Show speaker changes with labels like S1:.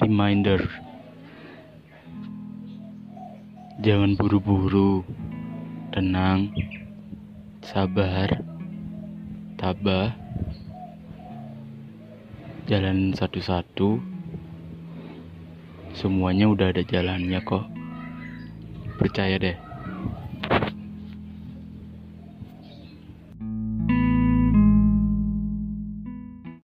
S1: reminder. Jangan buru-buru. Tenang. Sabar. Tabah. Jalan satu-satu. Semuanya udah ada jalannya kok. Percaya deh.